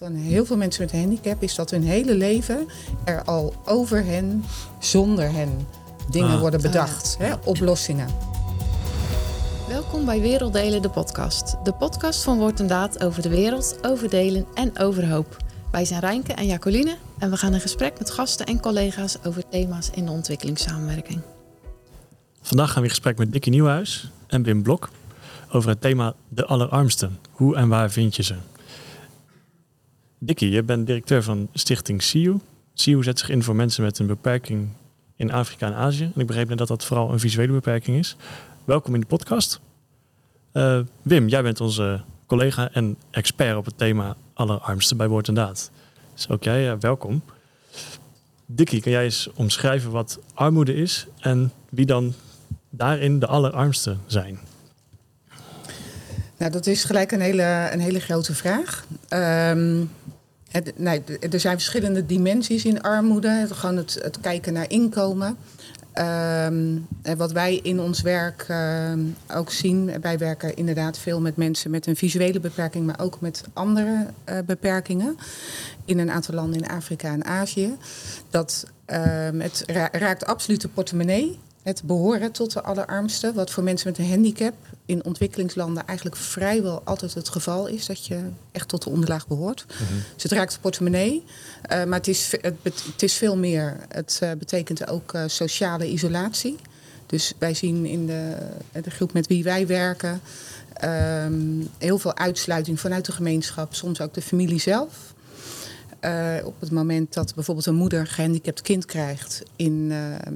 van heel veel mensen met een handicap is dat hun hele leven er al over hen, zonder hen, dingen Ah. worden bedacht, hè, oplossingen. Welkom bij Werelddelen, de podcast. De podcast van Woord en Daad over de wereld, over delen en over hoop. Wij zijn Rijnke en Jacoline en we gaan in gesprek met gasten en collega's over thema's in de ontwikkelingssamenwerking. Vandaag gaan we in gesprek met Dickie Nieuwhuis en Wim Blok over het thema de allerarmsten. Hoe en waar vind je ze? Dickie, je bent directeur van stichting SIU. SIU zet zich in voor mensen met een beperking in Afrika en Azië. En ik begreep net dat dat vooral een visuele beperking is. Welkom in de podcast. Eh, Wim, jij bent onze collega en expert op het thema allerarmsten bij Woord en Daad. Dus ook jij, eh, welkom. Dickie, kan jij eens omschrijven wat armoede is en wie dan daarin de allerarmsten zijn? Nou, dat is gelijk een hele, een hele grote vraag. Ehm, het, er zijn verschillende dimensies in armoede. Het, gewoon het, het kijken naar inkomen. Ehm, wat wij in ons werk ehm, ook zien, wij werken inderdaad veel met mensen met een visuele beperking, maar ook met andere eh, beperkingen in een aantal landen in Afrika en Azië. Dat ehm, het ra- raakt absoluut de portemonnee. Het behoren tot de allerarmsten, wat voor mensen met een handicap in ontwikkelingslanden eigenlijk vrijwel altijd het geval is, dat je echt tot de onderlaag behoort. Dus het raakt de portemonnee, eh, maar het is, het, is veel meer. Het eh, betekent ook eh, sociale isolatie. Dus wij zien in de, de groep met wie wij werken ehm, heel veel uitsluiting vanuit de gemeenschap, soms ook de familie zelf. Op het moment dat bijvoorbeeld een moeder een gehandicapt kind krijgt, in ehm,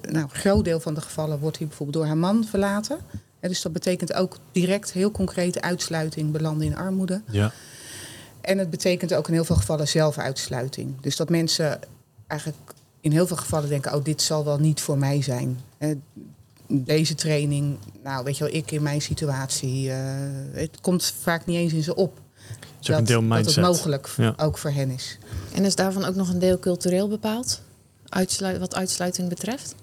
nou, een groot deel van de gevallen wordt hij bijvoorbeeld door haar man verlaten. En dus dat betekent ook direct heel concrete uitsluiting, belanden in armoede. Ja. En het betekent ook in heel veel gevallen zelfuitsluiting. Dus dat mensen eigenlijk in heel veel gevallen denken: oh, dit zal wel niet voor mij zijn. Hè, Deze training, nou weet je wel, ik in mijn situatie, eh, het komt vaak niet eens in ze op. is ook een deel dat het mogelijk Ja. ook voor hen is. En is daarvan ook nog een deel cultureel bepaald, Uitslu- wat uitsluiting betreft?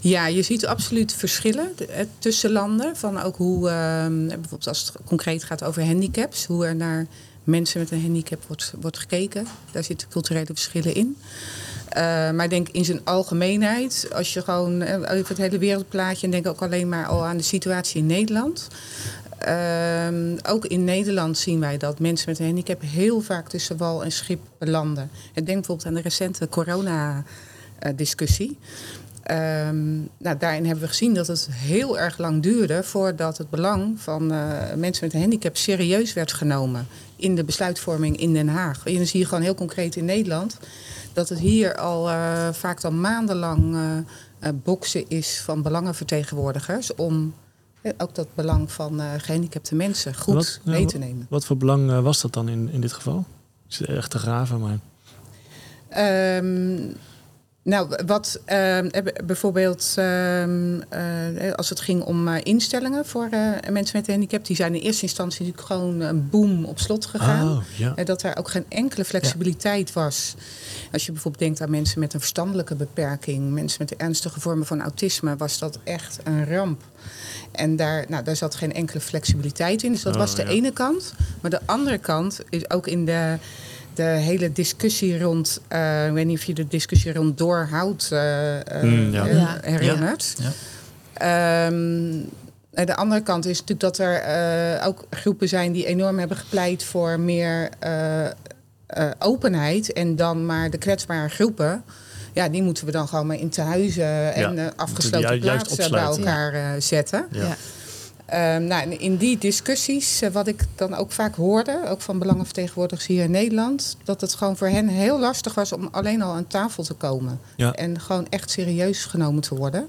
Ja, je ziet absoluut verschillen eh, tussen landen. Van ook hoe, ehm, bijvoorbeeld als het concreet gaat over handicaps, hoe er naar mensen met een handicap wordt, wordt gekeken. Daar zitten culturele verschillen in. Eh, maar ik denk in zijn algemeenheid, als je gewoon eh, even het hele wereldplaatje en denk ook alleen maar al aan de situatie in Nederland. Ehm, ook in Nederland zien wij dat mensen met een handicap heel vaak tussen wal en schip belanden. Ik denk bijvoorbeeld aan de recente corona-discussie. Ehm, nou, daarin hebben we gezien dat het heel erg lang duurde voordat het belang van eh, mensen met een handicap serieus werd genomen in de besluitvorming in Den Haag. En dan zie je gewoon heel concreet in Nederland dat het hier al eh, vaak al maandenlang eh boksen is van belangenvertegenwoordigers om ook dat belang van eh, gehandicapte mensen goed Wat, mee te nemen. Wat voor belang was dat dan in, in dit geval? Ik zit echt te graven, maar... Ehm, nou, wat ehm, eh, bijvoorbeeld ehm, eh, als het ging om eh, instellingen voor mensen met een handicap, die zijn in eerste instantie natuurlijk gewoon een boom op slot gegaan. Oh, ja. Dat er ook geen enkele flexibiliteit was. Als je bijvoorbeeld denkt aan mensen met een verstandelijke beperking, mensen met ernstige vormen van autisme, was dat echt een ramp. En daar, nou, daar zat geen enkele flexibiliteit in. Dus dat Oh, was de ja. ene kant. Maar de andere kant is ook in de, de hele discussie rond. eh, ik weet niet of je de discussie rond doorhoud eh, eh, Mm, ja. Ja. herinnert. Ja. Ehm, en de andere kant is natuurlijk dat er eh, ook groepen zijn die enorm hebben gepleit voor meer eh, eh, openheid. En dan maar de kwetsbare groepen. Ja, die moeten we dan gewoon maar in tehuizen en Ja, eh, afgesloten plaatsen bij elkaar zetten. Ja. Ehm, nou, in die discussies, eh, wat ik dan ook vaak hoorde, ook van belangenvertegenwoordigers hier in Nederland, dat het gewoon voor hen heel lastig was om alleen al aan tafel te komen. Ja. En gewoon echt serieus genomen te worden.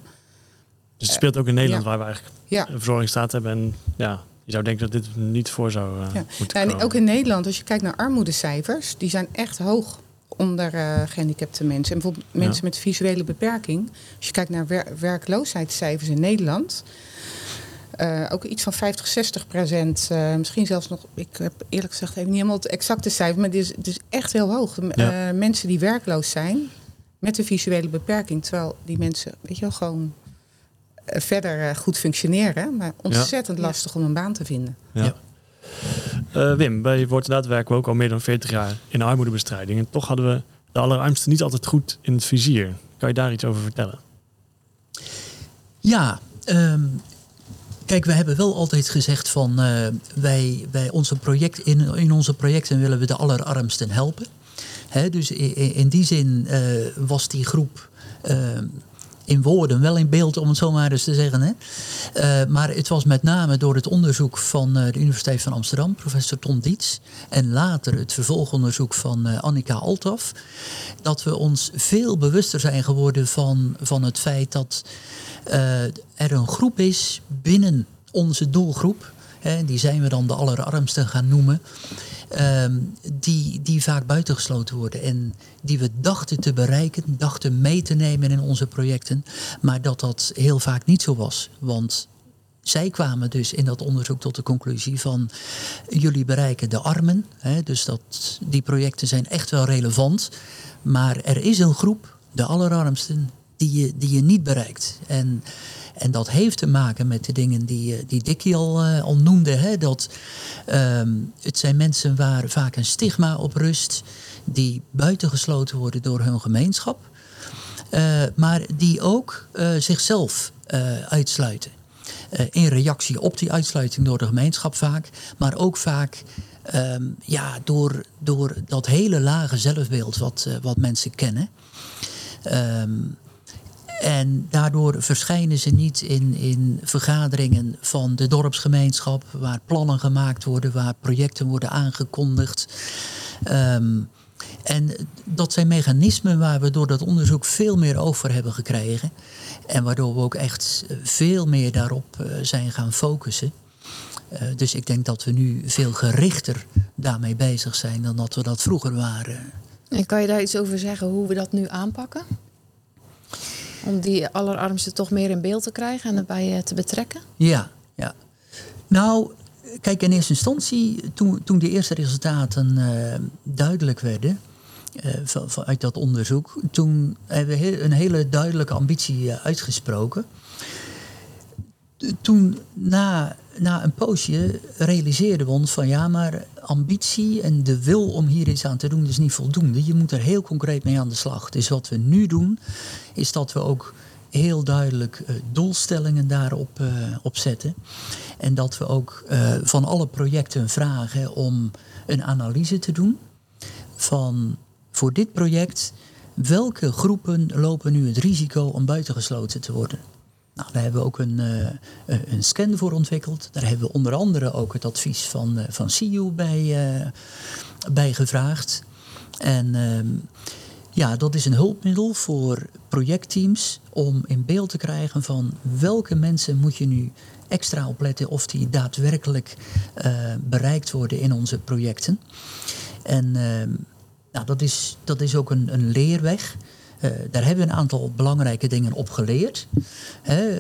Dus het speelt ook in Nederland, ja. waar we eigenlijk Ja. een verzorgingsstaat hebben. En ja, je zou denken dat dit niet voor zou eh, Ja. moeten Nou, en ook in Nederland, als je kijkt naar armoedecijfers, die zijn echt hoog onder eh, gehandicapte mensen. En bijvoorbeeld mensen met visuele beperking. Als je kijkt naar wer- werkloosheidscijfers in Nederland. Eh, ook iets van 50, 60 procent. eh, misschien zelfs nog, ik heb eerlijk gezegd even niet helemaal het exacte cijfer, maar het is, het is echt heel hoog. Ja. eh, mensen die werkloos zijn met een visuele beperking, terwijl die mensen, weet je wel, gewoon verder goed functioneren, maar ontzettend Ja. lastig om een baan te vinden. Ja. Ja. Uh, Wim, bij Wortendaad werken we ook al meer dan 40 jaar in armoedebestrijding. En toch hadden we de allerarmsten niet altijd goed in het vizier. Kan je daar iets over vertellen? Ja, um, kijk, we hebben wel altijd gezegd van uh, wij, wij onze project, in, in onze projecten willen we de allerarmsten helpen. He, dus in, in, die zin uh, was die groep uh, in woorden, wel in beeld om het zo maar eens te zeggen. Hè? Maar het was met name door het onderzoek van de Universiteit van Amsterdam, professor Ton Dietz, en later het vervolgonderzoek van Annika Altaf, dat we ons veel bewuster zijn geworden van, van het feit dat er een groep is binnen onze doelgroep, hè, die zijn we dan de allerarmsten gaan noemen, um, die, die vaak buitengesloten worden. En die we dachten te bereiken, dachten mee te nemen in onze projecten. Maar dat dat heel vaak niet zo was. Want zij kwamen dus in dat onderzoek tot de conclusie van jullie bereiken de armen. Hè, dus dat, die projecten zijn echt wel relevant. Maar er is een groep, de allerarmsten, die je, die je niet bereikt. En en dat heeft te maken met de dingen die, eh, die Dickie al, uh, noemde. Hè? Dat, um, het zijn mensen waar vaak een stigma op rust, die buitengesloten worden door hun gemeenschap, uh, maar die ook zichzelf uitsluiten. in reactie op die uitsluiting door de gemeenschap vaak, maar ook vaak um, ja, door, door dat hele lage zelfbeeld wat, wat mensen kennen. Um, en daardoor verschijnen ze niet in, in vergaderingen van de dorpsgemeenschap, waar plannen gemaakt worden, waar projecten worden aangekondigd. Um, en dat zijn mechanismen waar we door dat onderzoek veel meer over hebben gekregen. En waardoor we ook echt veel meer daarop uh, zijn gaan focussen. Uh, dus ik denk dat we nu veel gerichter daarmee bezig zijn dan dat we dat vroeger waren. En kan je daar iets over zeggen hoe we dat nu aanpakken? Om die allerarmsten toch meer in beeld te krijgen en erbij eh, te betrekken? Ja, ja. Nou, kijk, in eerste instantie, toen, toen de eerste resultaten uh, duidelijk werden. Uh, vanuit dat onderzoek, toen hebben we een hele duidelijke ambitie uitgesproken. Toen, na na een poosje realiseerden we ons van ja, maar ambitie en de wil om hier iets aan te doen is niet voldoende. Je moet er heel concreet mee aan de slag. Dus wat we nu doen, is dat we ook heel duidelijk uh, doelstellingen daarop uh, op zetten. En dat we ook uh, van alle projecten vragen om een analyse te doen van voor dit project welke groepen lopen nu het risico om buitengesloten te worden. Nou, hebben we ook een, uh, een scan voor ontwikkeld. Daar hebben we onder andere ook het advies van, uh, van CIU bij, bij gevraagd. En ehm, ja, dat is een hulpmiddel voor projectteams om in beeld te krijgen van welke mensen moet je nu extra opletten of die daadwerkelijk bereikt worden in onze projecten. En ehm, nou, dat, is, dat is ook een, een leerweg. Uh, daar hebben we een aantal belangrijke dingen op geleerd. Hè,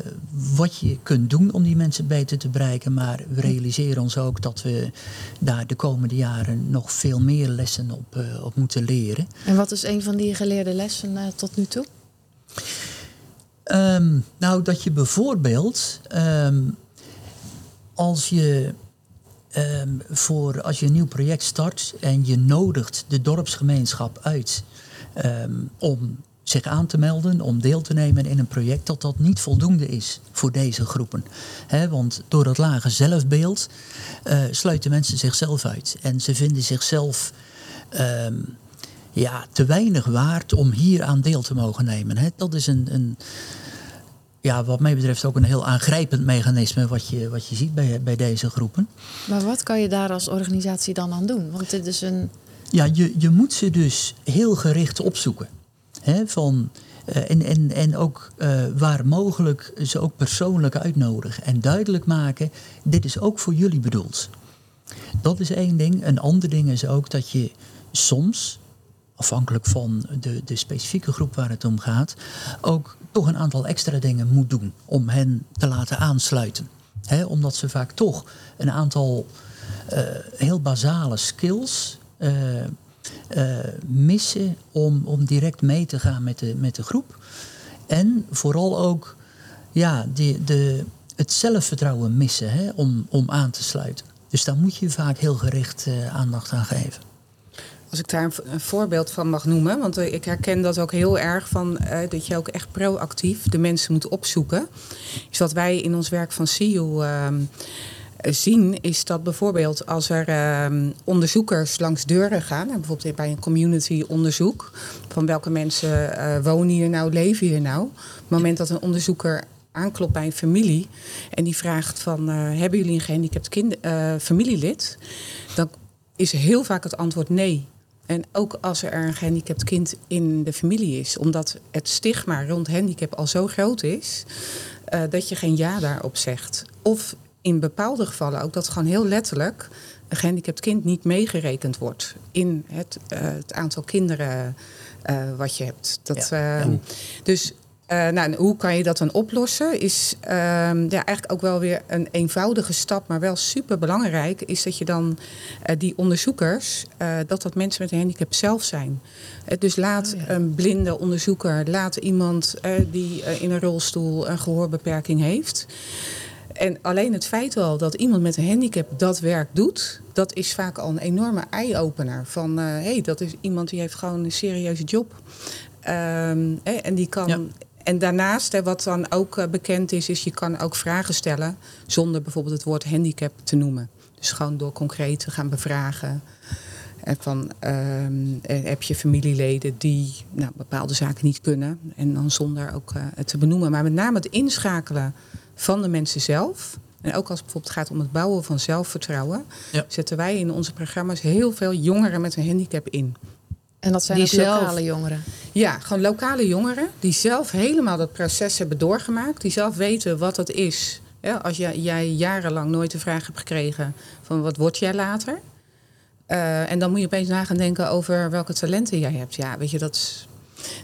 wat je kunt doen om die mensen beter te bereiken. Maar we realiseren ons ook dat we daar de komende jaren nog veel meer lessen op, uh, op moeten leren. En wat is een van die geleerde lessen uh, tot nu toe? Um, nou, dat je bijvoorbeeld um, als je um, voor als je een nieuw project start en je nodigt de dorpsgemeenschap uit um, om zich aan te melden om deel te nemen in een project, dat dat niet voldoende is voor deze groepen. He, want door dat lage zelfbeeld uh, sluiten mensen zichzelf uit. En ze vinden zichzelf um, ja, te weinig waard om hier aan deel te mogen nemen. He, dat is een, een, ja, wat mij betreft ook een heel aangrijpend mechanisme wat je, wat je ziet bij, bij deze groepen. Maar wat kan je daar als organisatie dan aan doen? Want dit is een. Ja, je, je moet ze dus heel gericht opzoeken van, uh, en, en, en ook uh, waar mogelijk ze ook persoonlijk uitnodigen. En duidelijk maken, dit is ook voor jullie bedoeld. Dat is één ding. Een ander ding is ook dat je soms, afhankelijk van de, de specifieke groep waar het om gaat, ook toch een aantal extra dingen moet doen om hen te laten aansluiten. Omdat ze vaak toch een aantal uh, heel basale skills uh, missen om, om direct mee te gaan met de, met de groep. En vooral ook ja, de, de, het zelfvertrouwen missen hè, om, om aan te sluiten. Dus daar moet je vaak heel gericht uh, aandacht aan geven. Als ik daar een, voorbeeld van mag noemen, want uh, ik herken dat ook heel erg van dat je ook echt proactief de mensen moet opzoeken. Is wat wij in ons werk van ehm, zien, is dat bijvoorbeeld als er ehm, onderzoekers langs deuren gaan, bijvoorbeeld bij een community onderzoek, van welke mensen wonen hier nou, leven hier nou. Op het moment dat een onderzoeker aanklopt bij een familie en die vraagt van hebben jullie een gehandicapt kind, familielid, dan is heel vaak het antwoord nee. En ook als er een gehandicapt kind in de familie is, omdat het stigma rond handicap al zo groot is, dat je geen ja daarop zegt. Of in bepaalde gevallen ook dat gewoon heel letterlijk een gehandicapt kind niet meegerekend wordt in het, uh, het aantal kinderen uh, wat je hebt. Dat, ja. Dus uh, nou, hoe kan je dat dan oplossen? Is uh, ja, eigenlijk ook wel weer een eenvoudige stap, maar wel super belangrijk. Is dat je dan uh, die onderzoekers, uh, dat dat mensen met een handicap zelf zijn. dus laat oh, ja. een blinde onderzoeker, laat iemand die in een rolstoel een gehoorbeperking heeft. En alleen het feit wel dat iemand met een handicap dat werk doet, dat is vaak al een enorme eye-opener. Van hé, hey, dat is iemand die heeft gewoon een serieuze job. Um, en die kan. Ja en daarnaast, hè, wat dan ook uh, bekend is, is je kan ook vragen stellen zonder bijvoorbeeld het woord handicap te noemen. Dus gewoon door concreet te gaan bevragen. En van, uh, heb je familieleden die nou, bepaalde zaken niet kunnen? En dan zonder ook uh, het te benoemen. Maar met name het inschakelen van de mensen zelf. En ook als het bijvoorbeeld gaat om het bouwen van zelfvertrouwen, ja. zetten wij in onze programma's heel veel jongeren met een handicap in. En dat zijn die zelf, lokale jongeren? Ja, gewoon lokale jongeren die zelf helemaal dat proces hebben doorgemaakt. Die zelf weten wat dat is. Ja, als jij, jij jarenlang nooit de vraag hebt gekregen van wat word jij later? Uh, en dan moet je opeens na gaan denken over welke talenten jij hebt. Ja, weet je, dat,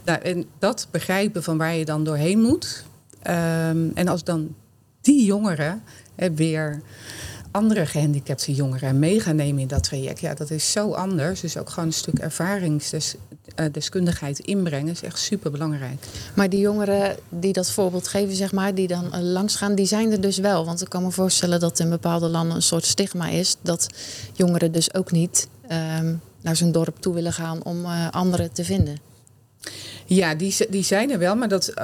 nou, en dat begrijpen van waar je dan doorheen moet. Um, en als dan die jongeren hè, weer andere gehandicapte jongeren mee gaan nemen in dat traject. Ja, dat is zo anders. Dus ook gewoon een stuk ervaringsdeskundigheid inbrengen is echt super belangrijk. Maar die jongeren die dat voorbeeld geven, zeg maar, die dan uh, langs gaan, die zijn er dus wel. Want ik kan me voorstellen dat in bepaalde landen een soort stigma is dat jongeren dus ook niet um, naar zijn dorp toe willen gaan om uh, anderen te vinden. Ja, die, die zijn er wel, maar, dat, uh,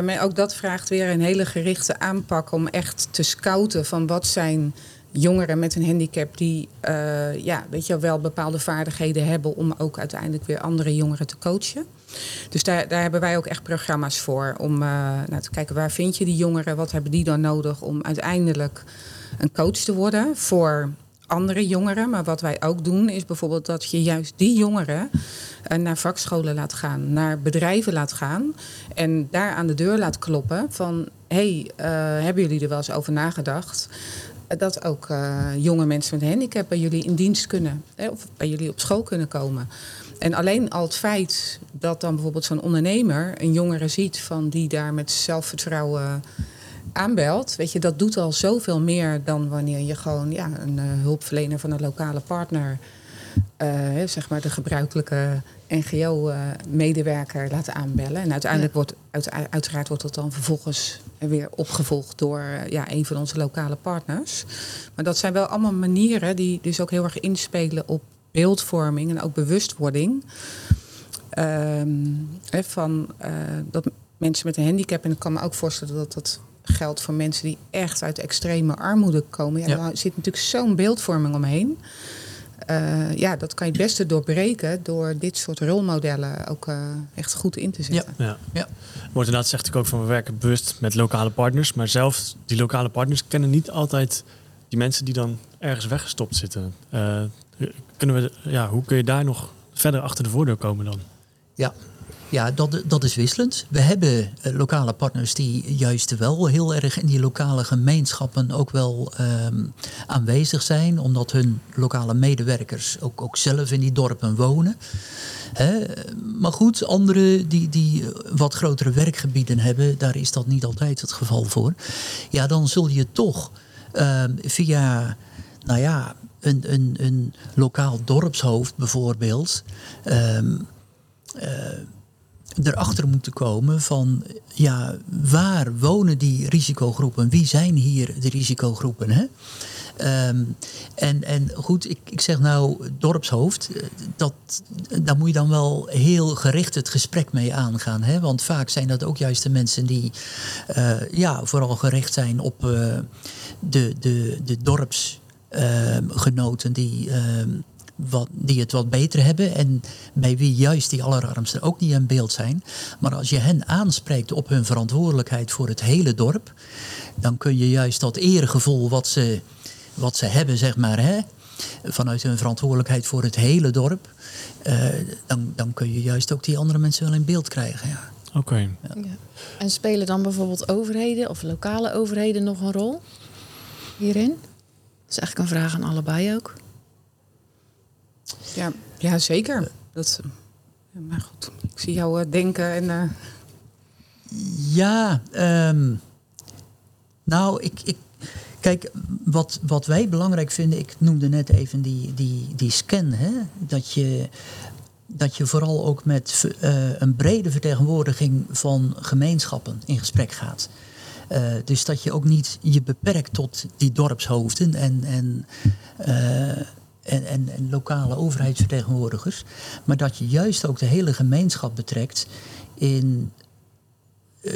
maar ook dat vraagt weer een hele gerichte aanpak om echt te scouten van wat zijn jongeren met een handicap die uh, ja, weet je, wel bepaalde vaardigheden hebben om ook uiteindelijk weer andere jongeren te coachen. Dus daar, daar hebben wij ook echt programma's voor om uh, nou, te kijken waar vind je die jongeren, wat hebben die dan nodig om uiteindelijk een coach te worden voor andere jongeren. Maar wat wij ook doen is bijvoorbeeld dat je juist die jongeren uh, naar vakscholen laat gaan, naar bedrijven laat gaan en daar aan de deur laat kloppen van hey, hebben jullie er wel eens over nagedacht? Dat ook uh, jonge mensen met een handicap bij jullie in dienst kunnen. Hè, of bij jullie op school kunnen komen. En alleen al het feit dat dan bijvoorbeeld zo'n ondernemer een jongere ziet van die daar met zelfvertrouwen aanbelt, weet je, dat doet al zoveel meer dan wanneer je gewoon ja, een uh, hulpverlener van een lokale partner, uh, zeg maar de gebruikelijke NGO-medewerker uh, laten aanbellen. En uiteindelijk wordt, uit, uiteraard wordt dat dan vervolgens weer opgevolgd door ja, een van onze lokale partners. Maar dat zijn wel allemaal manieren die dus ook heel erg inspelen op beeldvorming en ook bewustwording. Um, van uh, dat mensen met een handicap, en ik kan me ook voorstellen dat dat geldt voor mensen die echt uit extreme armoede komen. Ja, ja. Daar zit natuurlijk zo'n beeldvorming omheen. Uh, ja, dat kan je het beste doorbreken door dit soort rolmodellen ook uh, echt goed in te zetten. Ja, ja. ja. Wordt inderdaad zegt ik ook van we werken bewust met lokale partners, maar zelf die lokale partners kennen niet altijd die mensen die dan ergens weggestopt zitten. Uh, kunnen we, ja, hoe kun je daar nog verder achter de voordeur komen dan? Ja, ja, dat, dat is wisselend. We hebben uh, lokale partners die juist wel heel erg in die lokale gemeenschappen ook wel um, aanwezig zijn, omdat hun lokale medewerkers ook, ook zelf in die dorpen wonen. Maar goed, anderen die, die wat grotere werkgebieden hebben, daar is dat niet altijd het geval voor. Ja, dan zul je toch uh, via, nou ja, een, een, een lokaal dorpshoofd bijvoorbeeld. Um, uh, erachter moeten komen van ja, waar wonen die risicogroepen? Wie zijn hier de risicogroepen? Hè? Ehm, en, en goed, ik, ik zeg nou dorpshoofd, eh, dat, daar moet je dan wel heel gericht het gesprek mee aangaan. Hè? Want vaak zijn dat ook juist de mensen die eh, ja, vooral gericht zijn op uh, de, de, de dorpsgenoten die, ehm, wat, die het wat beter hebben en bij wie juist die allerarmsten ook niet in beeld zijn. Maar als je hen aanspreekt op hun verantwoordelijkheid voor het hele dorp, dan kun je juist dat eregevoel wat ze, wat ze hebben, zeg maar, hè, vanuit hun verantwoordelijkheid voor het hele dorp, uh, dan, dan kun je juist ook die andere mensen wel in beeld krijgen. Ja. Oké. Ja. En spelen dan bijvoorbeeld overheden of lokale overheden nog een rol hierin? Dat is eigenlijk een vraag aan allebei ook. Ja, ja zeker. Dat, maar goed, ik zie jou uh, denken en. Uh... Ja, um, nou, ik, ik, kijk, wat, wat wij belangrijk vinden, ik noemde net even die, die, die scan, hè? Dat, je, dat je vooral ook met uh, een brede vertegenwoordiging van gemeenschappen in gesprek gaat. Dus dat je ook niet je beperkt tot die dorpshoofden en, en, en, en, lokale overheidsvertegenwoordigers, maar dat je juist ook de hele gemeenschap betrekt in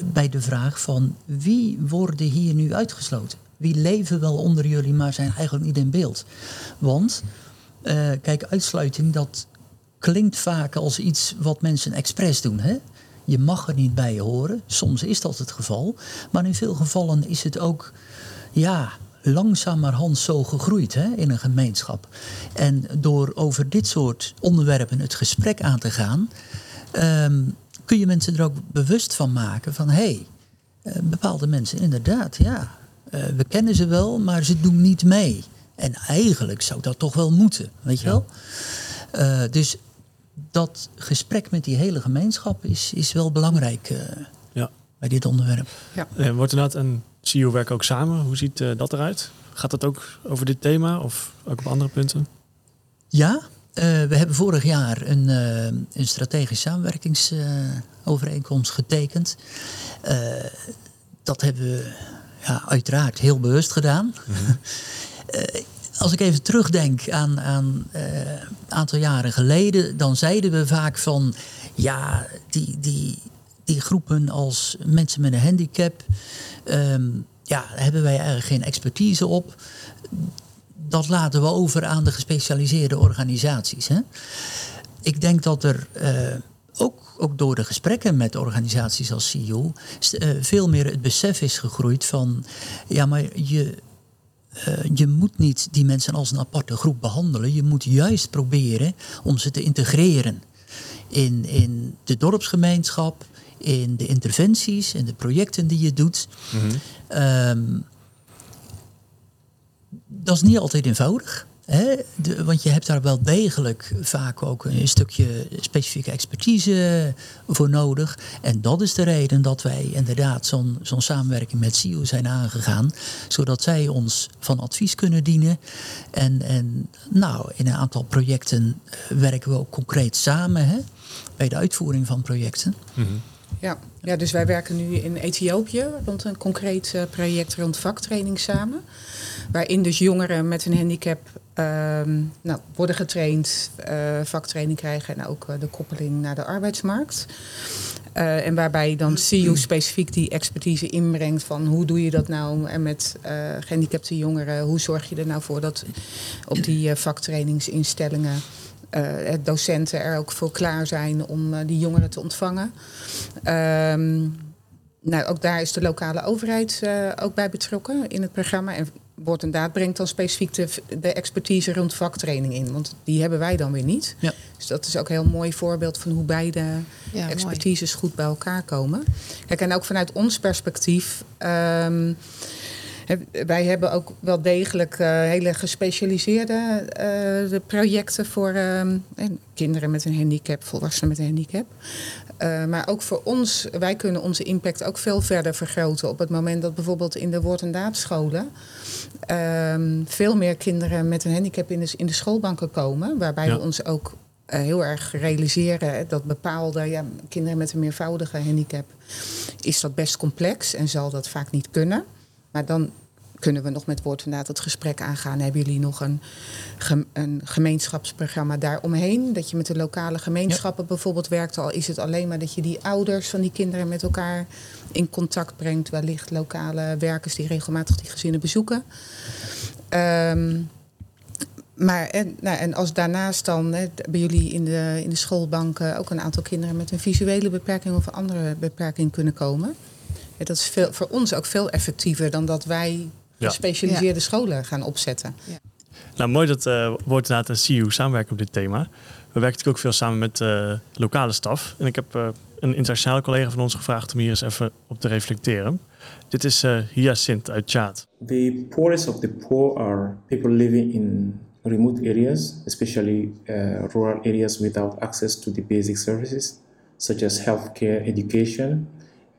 bij de vraag van wie worden hier nu uitgesloten? Wie leven wel onder jullie, maar zijn eigenlijk niet in beeld? Want, uh, kijk, uitsluiting, dat klinkt vaak als iets wat mensen expres doen. Hè? Je mag er niet bij horen. Soms is dat het geval. Maar in veel gevallen is het ook, ja, langzamerhand zo gegroeid hè, in een gemeenschap. En door over dit soort onderwerpen het gesprek aan te gaan. Um, kun je mensen er ook bewust van maken van hé, hey, bepaalde mensen inderdaad, ja, we kennen ze wel, maar ze doen niet mee. En eigenlijk zou dat toch wel moeten, weet je ja. wel? Uh, dus dat gesprek met die hele gemeenschap is, is wel belangrijk uh, ja. bij dit onderwerp. Ja. En wordt inderdaad een CEO werken ook samen? Hoe ziet uh, dat eruit? Gaat dat ook over dit thema of ook op andere punten? Ja, uh, we hebben vorig jaar een, uh, een strategische samenwerkingsovereenkomst getekend. dat hebben we ja, uiteraard heel bewust gedaan. Mm-hmm. als ik even terugdenk aan een aantal jaren geleden, dan zeiden we vaak van ja, die, die, die groepen als mensen met een handicap, um, ja, daar hebben wij eigenlijk geen expertise op dat laten we over aan de gespecialiseerde organisaties. Hè? Ik denk dat er uh, ook, ook door de gesprekken met organisaties als CEO uh, veel meer het besef is gegroeid van ja, maar je, uh, je moet niet die mensen als een aparte groep behandelen. Je moet juist proberen om ze te integreren in, in de dorpsgemeenschap, in de interventies en de projecten die je doet. Mm-hmm. Um, dat is niet altijd eenvoudig. Hè? De, want je hebt daar wel degelijk vaak ook een stukje specifieke expertise voor nodig. En dat is de reden dat wij inderdaad zo'n zo'n samenwerking met CIO zijn aangegaan. Zodat zij ons van advies kunnen dienen. En, en nou, in een aantal projecten werken we ook concreet samen hè? bij de uitvoering van projecten. Mm-hmm. Ja. ja, dus wij werken nu in Ethiopië rond een concreet uh, project rond vaktraining samen. Waarin dus jongeren met een handicap uh, nou, worden getraind, uh, vaktraining krijgen en ook uh, de koppeling naar de arbeidsmarkt. En waarbij dan CU specifiek die expertise inbrengt van hoe doe je dat nou en met gehandicapte jongeren, hoe zorg je er nou voor dat op die vaktrainingsinstellingen docenten er ook voor klaar zijn om die jongeren te ontvangen. Um, nou, ook daar is de lokale overheid uh, ook bij betrokken in het programma. En Woord en Daad brengt dan specifiek de, de, expertise rond vaktraining in. Want die hebben wij dan weer niet. Ja. Dus dat is ook een heel mooi voorbeeld van hoe beide ja, expertises mooi. goed bij elkaar komen. Kijk, en ook vanuit ons perspectief. Um, wij hebben ook wel degelijk uh, hele gespecialiseerde uh, projecten voor uh, kinderen met een handicap, volwassenen met een handicap. Maar ook voor ons, wij kunnen onze impact ook veel verder vergroten op het moment dat bijvoorbeeld in de woord- en daadscholen veel meer kinderen met een handicap in de, in de schoolbanken komen. Waarbij ja. we ons ook uh, heel erg realiseren dat bepaalde ja, kinderen met een meervoudige handicap is dat best complex en zal dat vaak niet kunnen. Maar dan kunnen we nog met woord vandaag het gesprek aangaan. Hebben jullie nog een, een gemeenschapsprogramma daaromheen? Dat je met de lokale gemeenschappen bijvoorbeeld werkt. Al is het alleen maar dat je die ouders van die kinderen met elkaar in contact brengt. Wellicht lokale werkers die regelmatig die gezinnen bezoeken. Ehm, maar en, nou, en als daarnaast dan hè, bij jullie in de, in de schoolbanken ook een aantal kinderen met een visuele beperking of een andere beperking kunnen komen. Dat is veel, voor ons ook veel effectiever dan dat wij gespecialiseerde scholen gaan opzetten. Ja. Nou, mooi dat uh, Woordenaad en CU samenwerken op dit thema. We werken natuurlijk ook veel samen met uh, lokale staf. En ik heb uh, een internationale collega van ons gevraagd om hier eens even op te reflecteren. Dit is uh, Hyacinth uit Tjaat. The poorest of the poor are people living in remote areas, especially rural areas without access to the basic services, such as healthcare, education,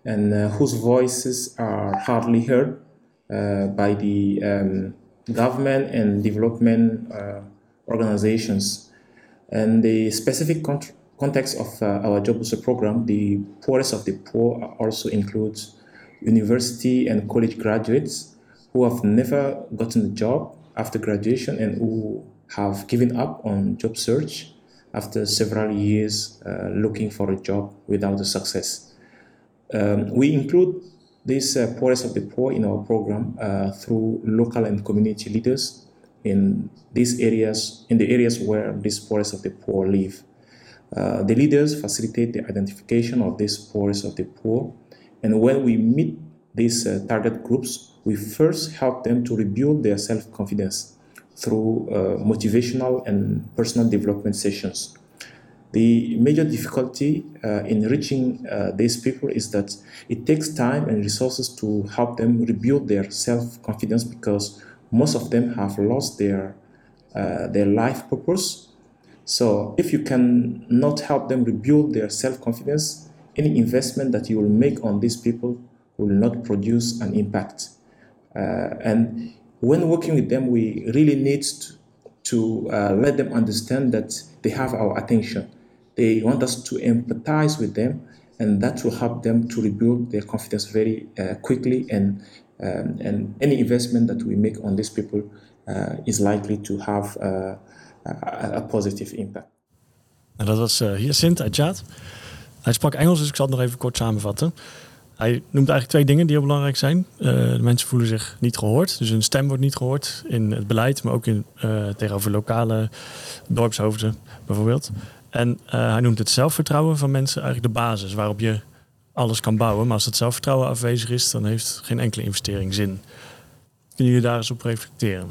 and whose voices are hardly heard Uh, by the um, government and development uh, organizations. And the specific con- context of uh, our job booster program, the poorest of the poor also includes university and college graduates who have never gotten a job after graduation and who have given up on job search after several years uh, looking for a job without a success. Um, we include these uh, poorest of the poor in our program uh, through local and community leaders in these areas, in the areas where these poorest of the poor live. Uh, the leaders facilitate the identification of these poorest of the poor, and when we meet these uh, target groups, we first help them to rebuild their self-confidence through uh, motivational and personal development sessions. The major difficulty uh, in reaching uh, these people is that it takes time and resources to help them rebuild their self confidence because most of them have lost their, uh, their life purpose. So, if you can not help them rebuild their self confidence, any investment that you will make on these people will not produce an impact. Uh, and when working with them, we really need to, to uh, let them understand that they have our attention they want us to empathize with them, and that will help them to rebuild their confidence very uh, quickly. And um, and any investment that we make on these people uh, is likely to have uh, a, a, positive impact. Nou, dat was uh, Hyacinth uit Jaat. Hij sprak Engels, dus ik zal het nog even kort samenvatten. Hij noemt eigenlijk twee dingen die heel belangrijk zijn. Uh, de mensen voelen zich niet gehoord, dus hun stem wordt niet gehoord in het beleid, maar ook in, uh, tegenover lokale dorpshoofden bijvoorbeeld. En uh, hij noemt het zelfvertrouwen van mensen eigenlijk de basis waarop je alles kan bouwen. Maar als het zelfvertrouwen afwezig is, dan heeft geen enkele investering zin. Kunnen jullie daar eens op reflecteren?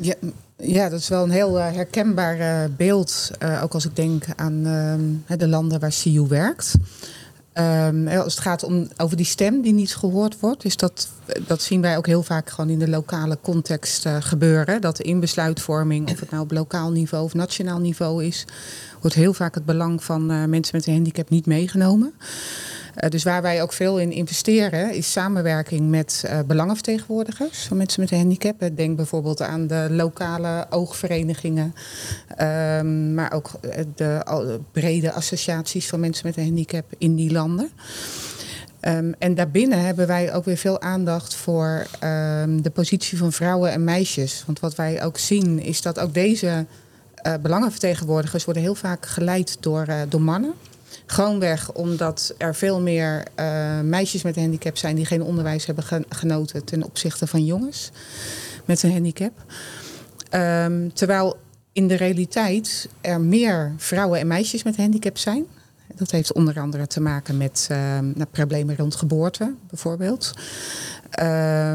Ja, ja dat is wel een heel uh, herkenbaar uh, beeld. ook als ik denk aan ehm, de landen waar CU werkt. Um, als het gaat om, over die stem die niet gehoord wordt, is dat, dat zien wij ook heel vaak gewoon in de lokale context uh, gebeuren. Dat in besluitvorming, of het nou op lokaal niveau of nationaal niveau is, wordt heel vaak het belang van uh, mensen met een handicap niet meegenomen. Uh, dus waar wij ook veel in investeren is samenwerking met uh, belangenvertegenwoordigers van mensen met een handicap. Denk bijvoorbeeld aan de lokale oogverenigingen, um, maar ook de brede associaties van mensen met een handicap in die landen. Um, en daarbinnen hebben wij ook weer veel aandacht voor um, de positie van vrouwen en meisjes. Want wat wij ook zien is dat ook deze uh, belangenvertegenwoordigers worden heel vaak geleid door, door mannen. Gewoonweg omdat er veel meer uh, meisjes met een handicap zijn die geen onderwijs hebben genoten ten opzichte van jongens met een handicap. Um, terwijl in de realiteit er meer vrouwen en meisjes met handicap zijn. Dat heeft onder andere te maken met uh, nou, problemen rond geboorte, bijvoorbeeld. Uh,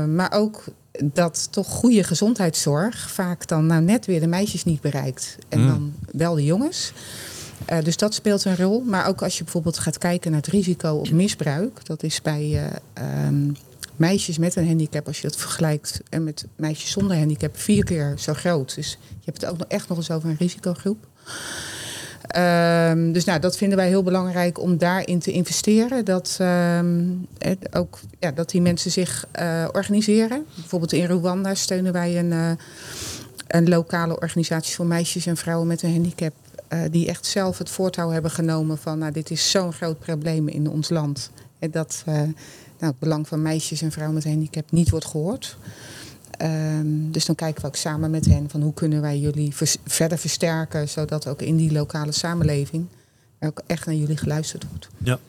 maar ook dat toch goede gezondheidszorg vaak dan nou net weer de meisjes niet bereikt. En mm. dan wel de jongens. Uh, dus dat speelt een rol. Maar ook als je bijvoorbeeld gaat kijken naar het risico op misbruik. Dat is bij uh, um, meisjes met een handicap, als je dat vergelijkt en met meisjes zonder handicap, vier keer zo groot. Dus je hebt het ook nog echt nog eens over een risicogroep. Um, dus nou, dat vinden wij heel belangrijk om daarin te investeren. Dat, um, ook, ja, dat die mensen zich organiseren. Bijvoorbeeld in Rwanda steunen wij een, een lokale organisatie voor meisjes en vrouwen met een handicap. Uh, die echt zelf het voortouw hebben genomen van nou, dit is zo'n groot probleem in ons land. En dat eh, nou, het belang van meisjes en vrouwen met een handicap niet wordt gehoord. Ehm, dus dan kijken we ook samen met hen van hoe kunnen wij jullie vers- verder versterken, zodat ook in die lokale samenleving ook echt naar jullie geluisterd wordt. Ja.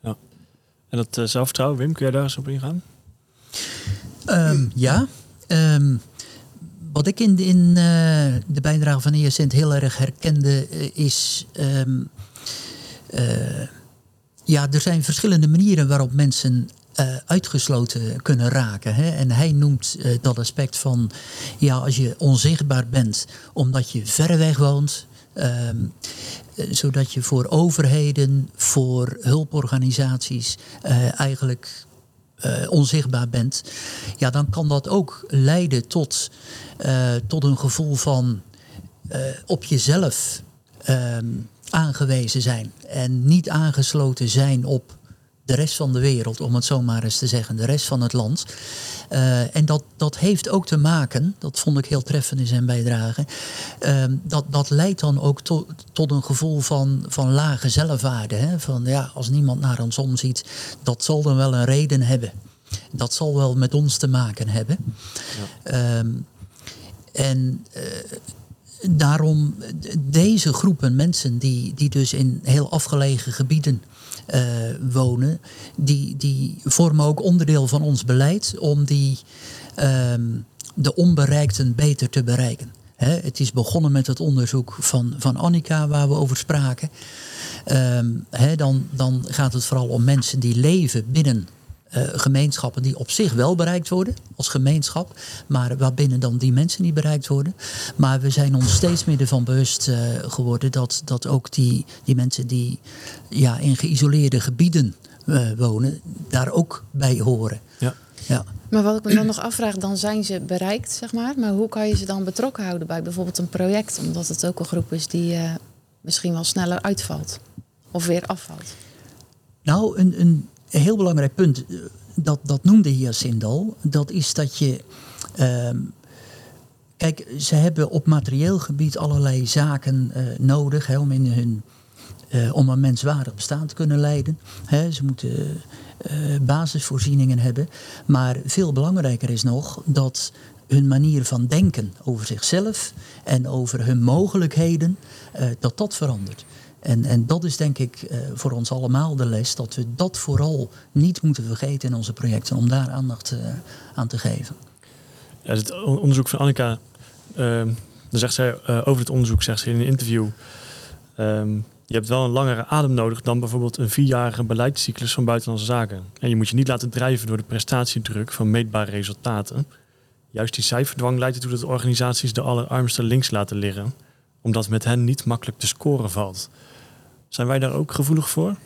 ja. En dat eh, zelfvertrouwen, Wim, kun jij daar eens op ingaan? Ehm, ja. Ehm, wat ik in, in eh, de bijdrage van Hyacinth heel erg herkende eh, is... ehm, eh, ja, er zijn verschillende manieren waarop mensen uitgesloten kunnen raken. Hè? En hij noemt dat aspect van... ja, als je onzichtbaar bent omdat je verre weg woont... ehm, eh, zodat je voor overheden, voor hulporganisaties... eigenlijk eh, onzichtbaar bent, ja, dan kan dat ook leiden tot, eh, tot een gevoel van eh, op jezelf ehm, aangewezen zijn. En niet aangesloten zijn op de rest van de wereld, om het zo maar eens te zeggen, de rest van het land. Eh, en dat, dat heeft ook te maken, dat vond ik heel treffend in zijn bijdrage, ehm, dat, dat leidt dan ook tot, tot een gevoel van, van lage zelfwaarde. Hè? Van ja, als niemand naar ons omziet, dat zal dan wel een reden hebben. Dat zal wel met ons te maken hebben. Ehm, en eh, daarom eh, deze groepen mensen die, die dus in heel afgelegen gebieden eh, wonen, die, die vormen ook onderdeel van ons beleid om die, ehm, de onbereikten beter te bereiken. Het is begonnen met het onderzoek van, van Annika waar we over spraken. Ehm, dan, dan gaat het vooral om mensen die leven binnen eh, gemeenschappen die op zich wel bereikt worden als gemeenschap, maar waarbinnen dan die mensen niet bereikt worden. Maar we zijn ons steeds meer ervan bewust eh, geworden dat, dat ook die, die mensen die ja, in geïsoleerde gebieden eh, wonen, daar ook bij horen. Ja. Ja. Maar wat ik me dan nog afvraag, dan zijn ze bereikt, zeg maar. Maar hoe kan je ze dan betrokken houden bij bijvoorbeeld een project? Omdat het ook een groep is die misschien wel sneller uitvalt. Of weer afvalt. Nou, een, een heel belangrijk punt, eh, dat, dat noemde Hyacinth al, dat is dat je. ehm, kijk, ze hebben op materieel gebied allerlei zaken eh, nodig om, in hun, eh, om een menswaardig bestaan te kunnen leiden. Hè, ze moeten basisvoorzieningen hebben. Maar veel belangrijker is nog dat hun manier van denken over zichzelf en over hun mogelijkheden, dat dat verandert. En, en dat is denk ik eh, voor ons allemaal de les, dat we dat vooral niet moeten vergeten in onze projecten, om daar aandacht eh, aan te geven. Het on- onderzoek van Annika, ehm, dan zegt zij eh, over het onderzoek, zegt ze in een interview, ehm, je hebt wel een langere adem nodig dan bijvoorbeeld een vierjarige beleidscyclus van buitenlandse zaken. En je moet je niet laten drijven door de prestatiedruk van meetbare resultaten. Juist die cijferdwang leidt ertoe dat organisaties de allerarmsten links laten liggen, omdat met hen niet makkelijk te scoren valt. Zijn wij daar ook gevoelig voor?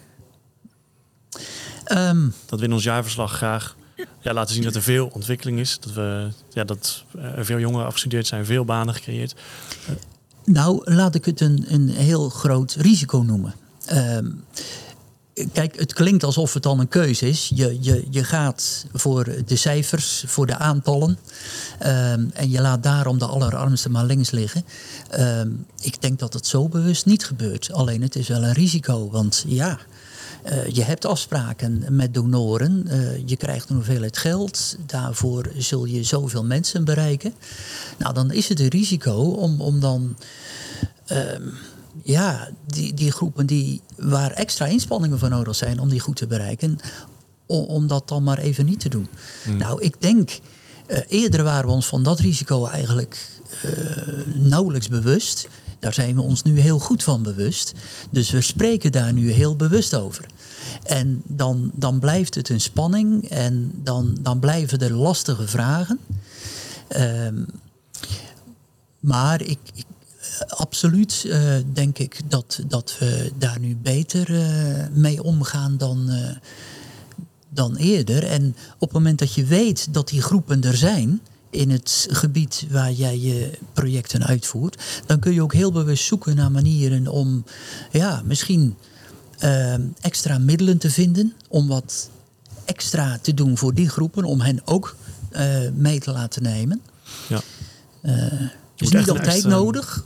Ehm, Dat we in ons jaarverslag graag ja, laten zien dat er veel ontwikkeling is. Dat, we, ja, dat er veel jongeren afgestudeerd zijn, veel banen gecreëerd. Nou, laat ik het een, een heel groot risico noemen. Ehm, kijk, het klinkt alsof het dan een keuze is. Je, je, je gaat voor de cijfers, voor de aantallen. ehm, en je laat daarom de allerarmsten maar links liggen. Ehm, ik denk dat het zo bewust niet gebeurt. Alleen het is wel een risico. Want ja, eh, je hebt afspraken met donoren. Eh, je krijgt een hoeveelheid geld. Daarvoor zul je zoveel mensen bereiken. Nou, dan is het een risico om, om dan ehm, ja, die, die groepen die, waar extra inspanningen voor nodig zijn om die goed te bereiken, om, om dat dan maar even niet te doen. Nou, ik denk, eh, eerder waren we ons van dat risico eigenlijk eh, nauwelijks bewust. Daar zijn we ons nu heel goed van bewust. Dus we spreken daar nu heel bewust over. En dan, dan blijft het een spanning en dan, dan blijven er lastige vragen. Ehm, maar ik, ik, absoluut eh, denk ik dat, dat we daar nu beter eh, mee omgaan dan, eh, dan eerder. En op het moment dat je weet dat die groepen er zijn in het gebied waar jij je projecten uitvoert, dan kun je ook heel bewust zoeken naar manieren om ja, misschien extra middelen te vinden om wat extra te doen voor die groepen, om hen ook mee te laten nemen. Ja. Is niet altijd extra- nodig,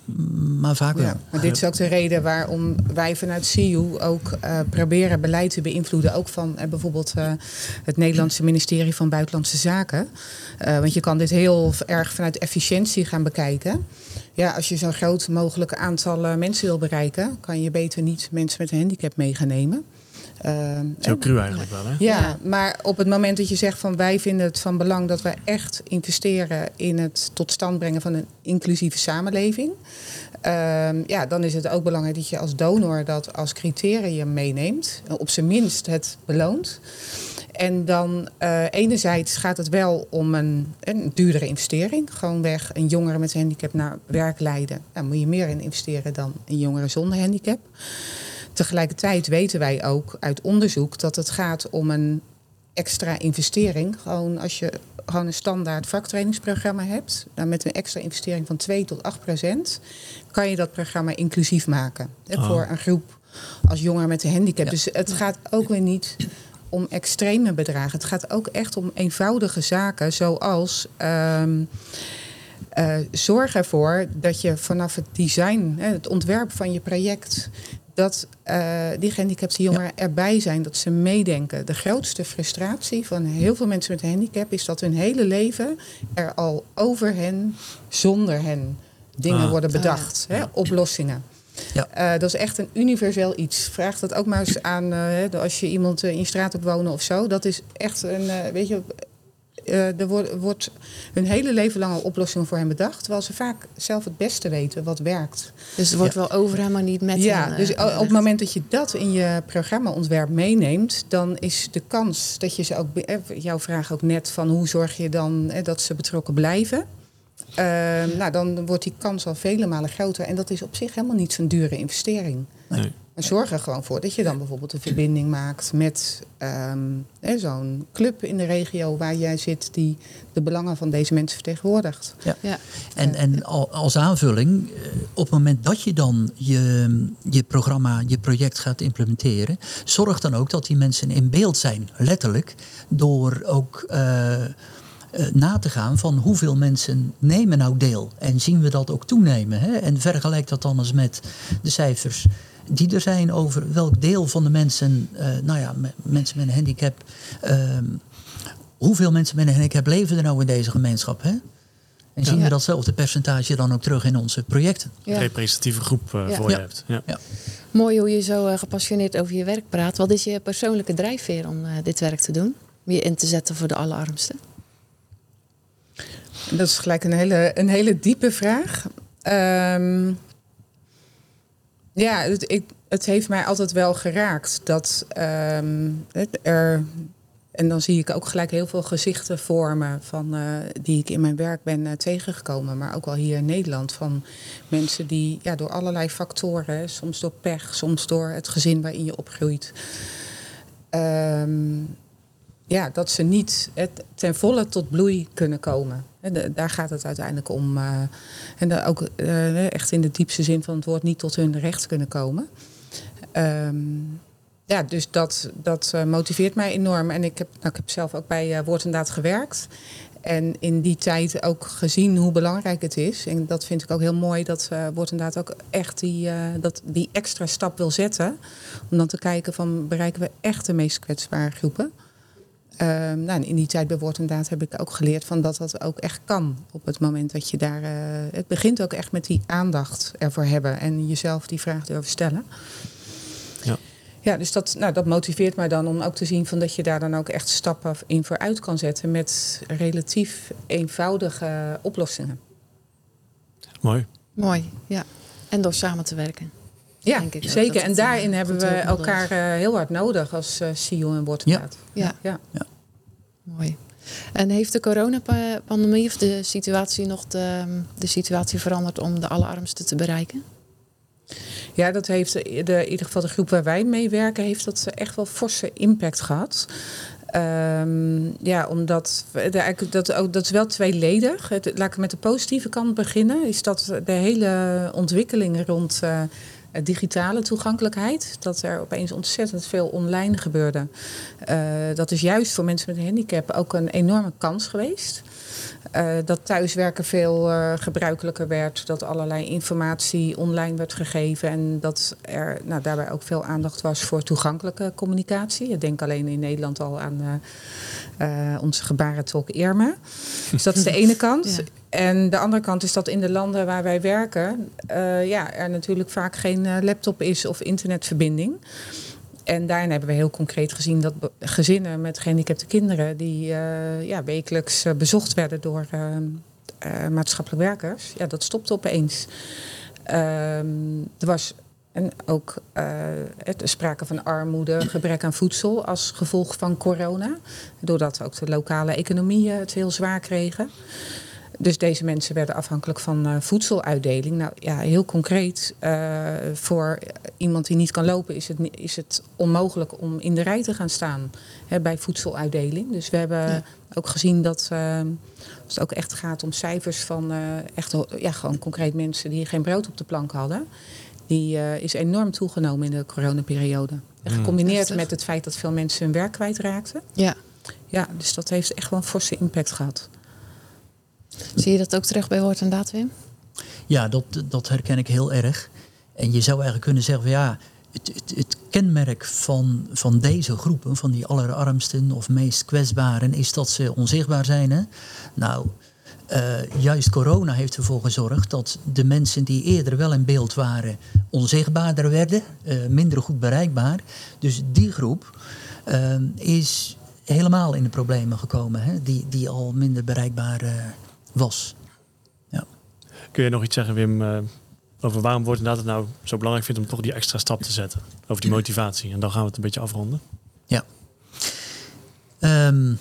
maar vaak wel. Ja, maar dit is ook de reden waarom wij vanuit CIU ook eh, proberen beleid te beïnvloeden. Ook van eh, bijvoorbeeld eh, het Nederlandse ministerie van Buitenlandse Zaken. Eh, want je kan dit heel erg vanuit efficiëntie gaan bekijken. Ja, als je zo'n groot mogelijk aantal mensen wil bereiken, kan je beter niet mensen met een handicap mee gaan nemen. Eh, is heel cru eigenlijk wel, hè? ja, maar op het moment dat je zegt van wij vinden het van belang dat wij echt investeren in het tot stand brengen van een inclusieve samenleving. ehm, ja, dan is het ook belangrijk dat je als donor dat als criterium meeneemt. Op zijn minst het beloont. En dan eh, enerzijds gaat het wel om een, een duurdere investering. Gewoonweg een jongere met een handicap naar werk leiden. Daar moet je meer in investeren dan een jongere zonder handicap. Tegelijkertijd weten wij ook uit onderzoek dat het gaat om een extra investering. Gewoon als je gewoon een standaard vaktrainingsprogramma hebt, dan met een extra investering van 2 tot 8 procent, kan je dat programma inclusief maken. Hè, Oh. Voor een groep als jongeren met een handicap. Ja. Dus het gaat ook weer niet om extreme bedragen. Het gaat ook echt om eenvoudige zaken, zoals. ehm, eh, zorg ervoor dat je vanaf het design, het ontwerp van je project, dat eh, die gehandicapte jongeren erbij zijn, dat ze meedenken. De grootste frustratie van heel veel mensen met een handicap is dat hun hele leven er al over hen, zonder hen, dingen Ah. worden Ah, ja. bedacht, hè, oplossingen. Ja. Eh, dat is echt een universeel iets. Vraag dat ook maar eens aan eh, als je iemand in je straat hebt wonen of zo. Dat is echt een, weet je, er wordt, wordt hun hele leven lang al oplossingen voor hen bedacht. Terwijl ze vaak zelf het beste weten wat werkt. Dus het wordt wel over hem, maar niet met ja, hem, eh, dus op het moment dat je dat in je programmaontwerp meeneemt, dan is de kans dat je ze ook, eh, jouw vraag ook net van hoe zorg je dan eh, dat ze betrokken blijven. Ehm, nou, dan wordt die kans al vele malen groter. En dat is op zich helemaal niet zo'n dure investering. Nee. Maar zorg er gewoon voor dat je dan bijvoorbeeld een verbinding maakt met ehm, hè, zo'n club in de regio waar jij zit die de belangen van deze mensen vertegenwoordigt. Ja. En, en al- als aanvulling, eh, op het moment dat je dan je, je programma, je project gaat implementeren, zorg dan ook dat die mensen in beeld zijn, letterlijk, door ook eh, eh, na te gaan van hoeveel mensen nemen nou deel. En zien we dat ook toenemen. Hè? En vergelijk dat dan eens met de cijfers die er zijn over welk deel van de mensen, eh, nou ja, me- mensen met een handicap, ehm, hoeveel mensen met een handicap leven er nou in deze gemeenschap? Hè? En zien we datzelfde percentage dan ook terug in onze projecten? Ja. representatieve groep eh, Ja. voor je Ja. hebt. Ja. Mooi hoe je zo eh, gepassioneerd over je werk praat. Wat is je persoonlijke drijfveer om eh, dit werk te doen? Om je in te zetten voor de allerarmsten? En dat is gelijk een hele, een hele diepe vraag. Ehm, ja, het, ik, het heeft mij altijd wel geraakt dat ehm, het er. En dan zie ik ook gelijk heel veel gezichten vormen van, eh, die ik in mijn werk ben eh, tegengekomen. Maar ook wel hier in Nederland. Van mensen die ja, door allerlei factoren, soms door pech, soms door het gezin waarin je opgroeit. ehm, ja, dat ze niet ten volle tot bloei kunnen komen. Daar gaat het uiteindelijk om. eh, en ook eh, echt in de diepste zin van het woord niet tot hun recht kunnen komen. Ehm, ja, dus dat, dat eh, motiveert mij enorm. En ik heb, nou, ik heb zelf ook bij Woord en Daad gewerkt. En in die tijd ook gezien hoe belangrijk het is. En dat vind ik ook heel mooi dat Woord en Daad ook echt die, dat, die extra stap wil zetten. Om dan te kijken van bereiken we echt de meest kwetsbare groepen. Ehm, nou, in die tijd bij Woord en Daad heb ik ook geleerd van dat dat ook echt kan. Op het moment dat je daar. eh, het begint ook echt met die aandacht ervoor hebben en jezelf die vraag durven stellen. Ja. Ja, dus dat, nou, dat motiveert mij dan om ook te zien van dat je daar dan ook echt stappen in vooruit kan zetten met relatief eenvoudige oplossingen. Mooi. Mooi, ja. En door samen te werken. Ja, Denk ik ook zeker. dat En het, daarin eh, hebben we elkaar eh, heel hard nodig als uh, CEO en Woord en Ja. Daad. Ja. ja. Mooi. En heeft de coronapandemie of de situatie nog de, de situatie veranderd om de allerarmsten te bereiken? Ja, dat heeft de, de- in ieder geval de groep waar wij mee werken, heeft dat echt wel forse impact gehad. Ehm, ja, omdat de- dat, ook, dat is wel tweeledig. Het, laat ik met de positieve kant beginnen. Is dat de hele ontwikkeling rond eh, eh, digitale toegankelijkheid. Dat er opeens ontzettend veel online gebeurde. Uh, dat is juist voor mensen met een handicap ook een enorme kans geweest. Uh, dat thuiswerken veel gebruikelijker werd. Dat allerlei informatie online werd gegeven. En dat er nou, daarbij ook veel aandacht was voor toegankelijke communicatie. Ik denk alleen in Nederland al aan onze gebarentolk Irma. Dus dat is de ene kant. En de andere kant is dat in de landen waar wij werken... ja, er natuurlijk vaak geen laptop is of internetverbinding en daarin hebben we heel concreet gezien dat gezinnen met gehandicapte kinderen, die uh, ja, wekelijks bezocht werden door uh, maatschappelijk werkers, ja, dat stopte opeens. Ehm, er was en ook het sprake van armoede, gebrek aan voedsel als gevolg van corona. Doordat ook de lokale economieën het heel zwaar kregen. Dus deze mensen werden afhankelijk van uh, voedseluitdeling. Nou ja, heel concreet, uh, voor iemand die niet kan lopen is het, is het onmogelijk om in de rij te gaan staan hè, bij voedseluitdeling. Dus we hebben ja. ook gezien dat uh, als het ook echt gaat om cijfers van echt, ja, gewoon concreet mensen die geen brood op de plank hadden. Die is enorm toegenomen in de coronaperiode. En gecombineerd mm. met het feit dat veel mensen hun werk kwijtraakten. Ja. Ja, dus dat heeft echt wel een forse impact gehad. Zie je dat ook terug bij Woord en Wim? Ja, dat, dat herken ik heel erg. En je zou eigenlijk kunnen zeggen van ja, het, het, kenmerk van, van deze groepen, van die allerarmsten of meest kwetsbaren, is dat ze onzichtbaar zijn. Hè? Nou, uh, juist corona heeft ervoor gezorgd dat de mensen die eerder wel in beeld waren, onzichtbaarder werden, uh, minder goed bereikbaar. Dus die groep uh, is helemaal in de problemen gekomen, hè? Die, die al minder bereikbaar was. Ja. Kun je nog iets zeggen, Wim, uh, over waarom wordt inderdaad het nou zo belangrijk vindt om toch die extra stap te zetten? Over die motivatie. En dan gaan we het een beetje afronden. Ja. Um,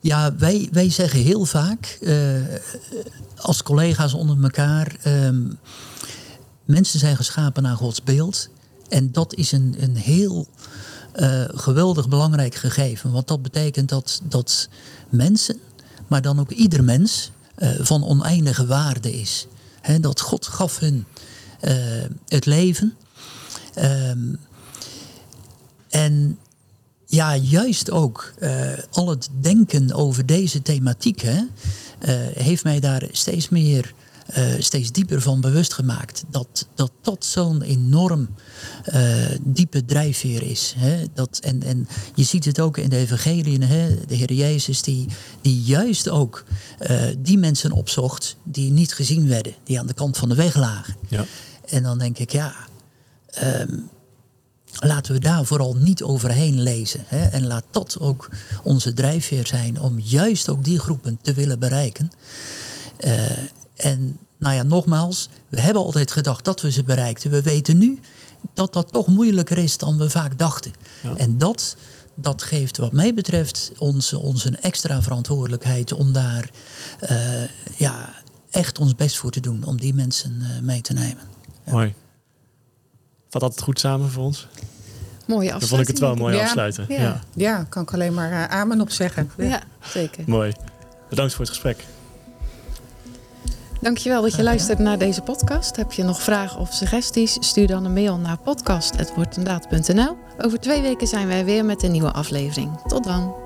ja, wij, wij zeggen heel vaak uh, als collega's onder elkaar. Um, mensen zijn geschapen naar Gods beeld. En dat is een, een heel uh, geweldig belangrijk gegeven. Want dat betekent dat, dat mensen maar dan ook ieder mens uh, van oneindige waarde is. Dat God gaf hun uh, het leven. Um, en ja, juist ook uh, al het denken over deze thematiek hè, heeft mij daar steeds meer uh, steeds dieper van bewust gemaakt. Dat dat, dat zo'n enorm uh, diepe drijfveer is. Hè? Dat, en, en je ziet het ook in de evangeliën. Hè? De Heer Jezus die, die juist ook uh, die mensen opzocht die niet gezien werden. Die aan de kant van de weg lagen. Ja. En dan denk ik, ja... Um, laten we daar vooral niet overheen lezen. Hè? En laat dat ook onze drijfveer zijn om juist ook die groepen te willen bereiken. Uh, en nou ja, nogmaals, we hebben altijd gedacht dat we ze bereikten. We weten nu dat dat toch moeilijker is dan we vaak dachten. Ja. En dat, dat geeft wat mij betreft ons, ons een extra verantwoordelijkheid om daar uh, ja, echt ons best voor te doen. Om die mensen uh, mee te nemen. Ja. Mooi. Vat altijd goed samen voor ons? Mooie afsluiting. Dan vond ik het wel mooi ja. afsluiten. Ja. Ja. ja, kan ik alleen maar uh, amen op zeggen. Ja, zeker. Mooi. Bedankt voor het gesprek. Dankjewel dat je luistert naar deze podcast. Heb je nog vragen of suggesties? Stuur dan een mail naar podcast.wortendaad.nl. Over twee weken zijn wij weer met een nieuwe aflevering. Tot dan.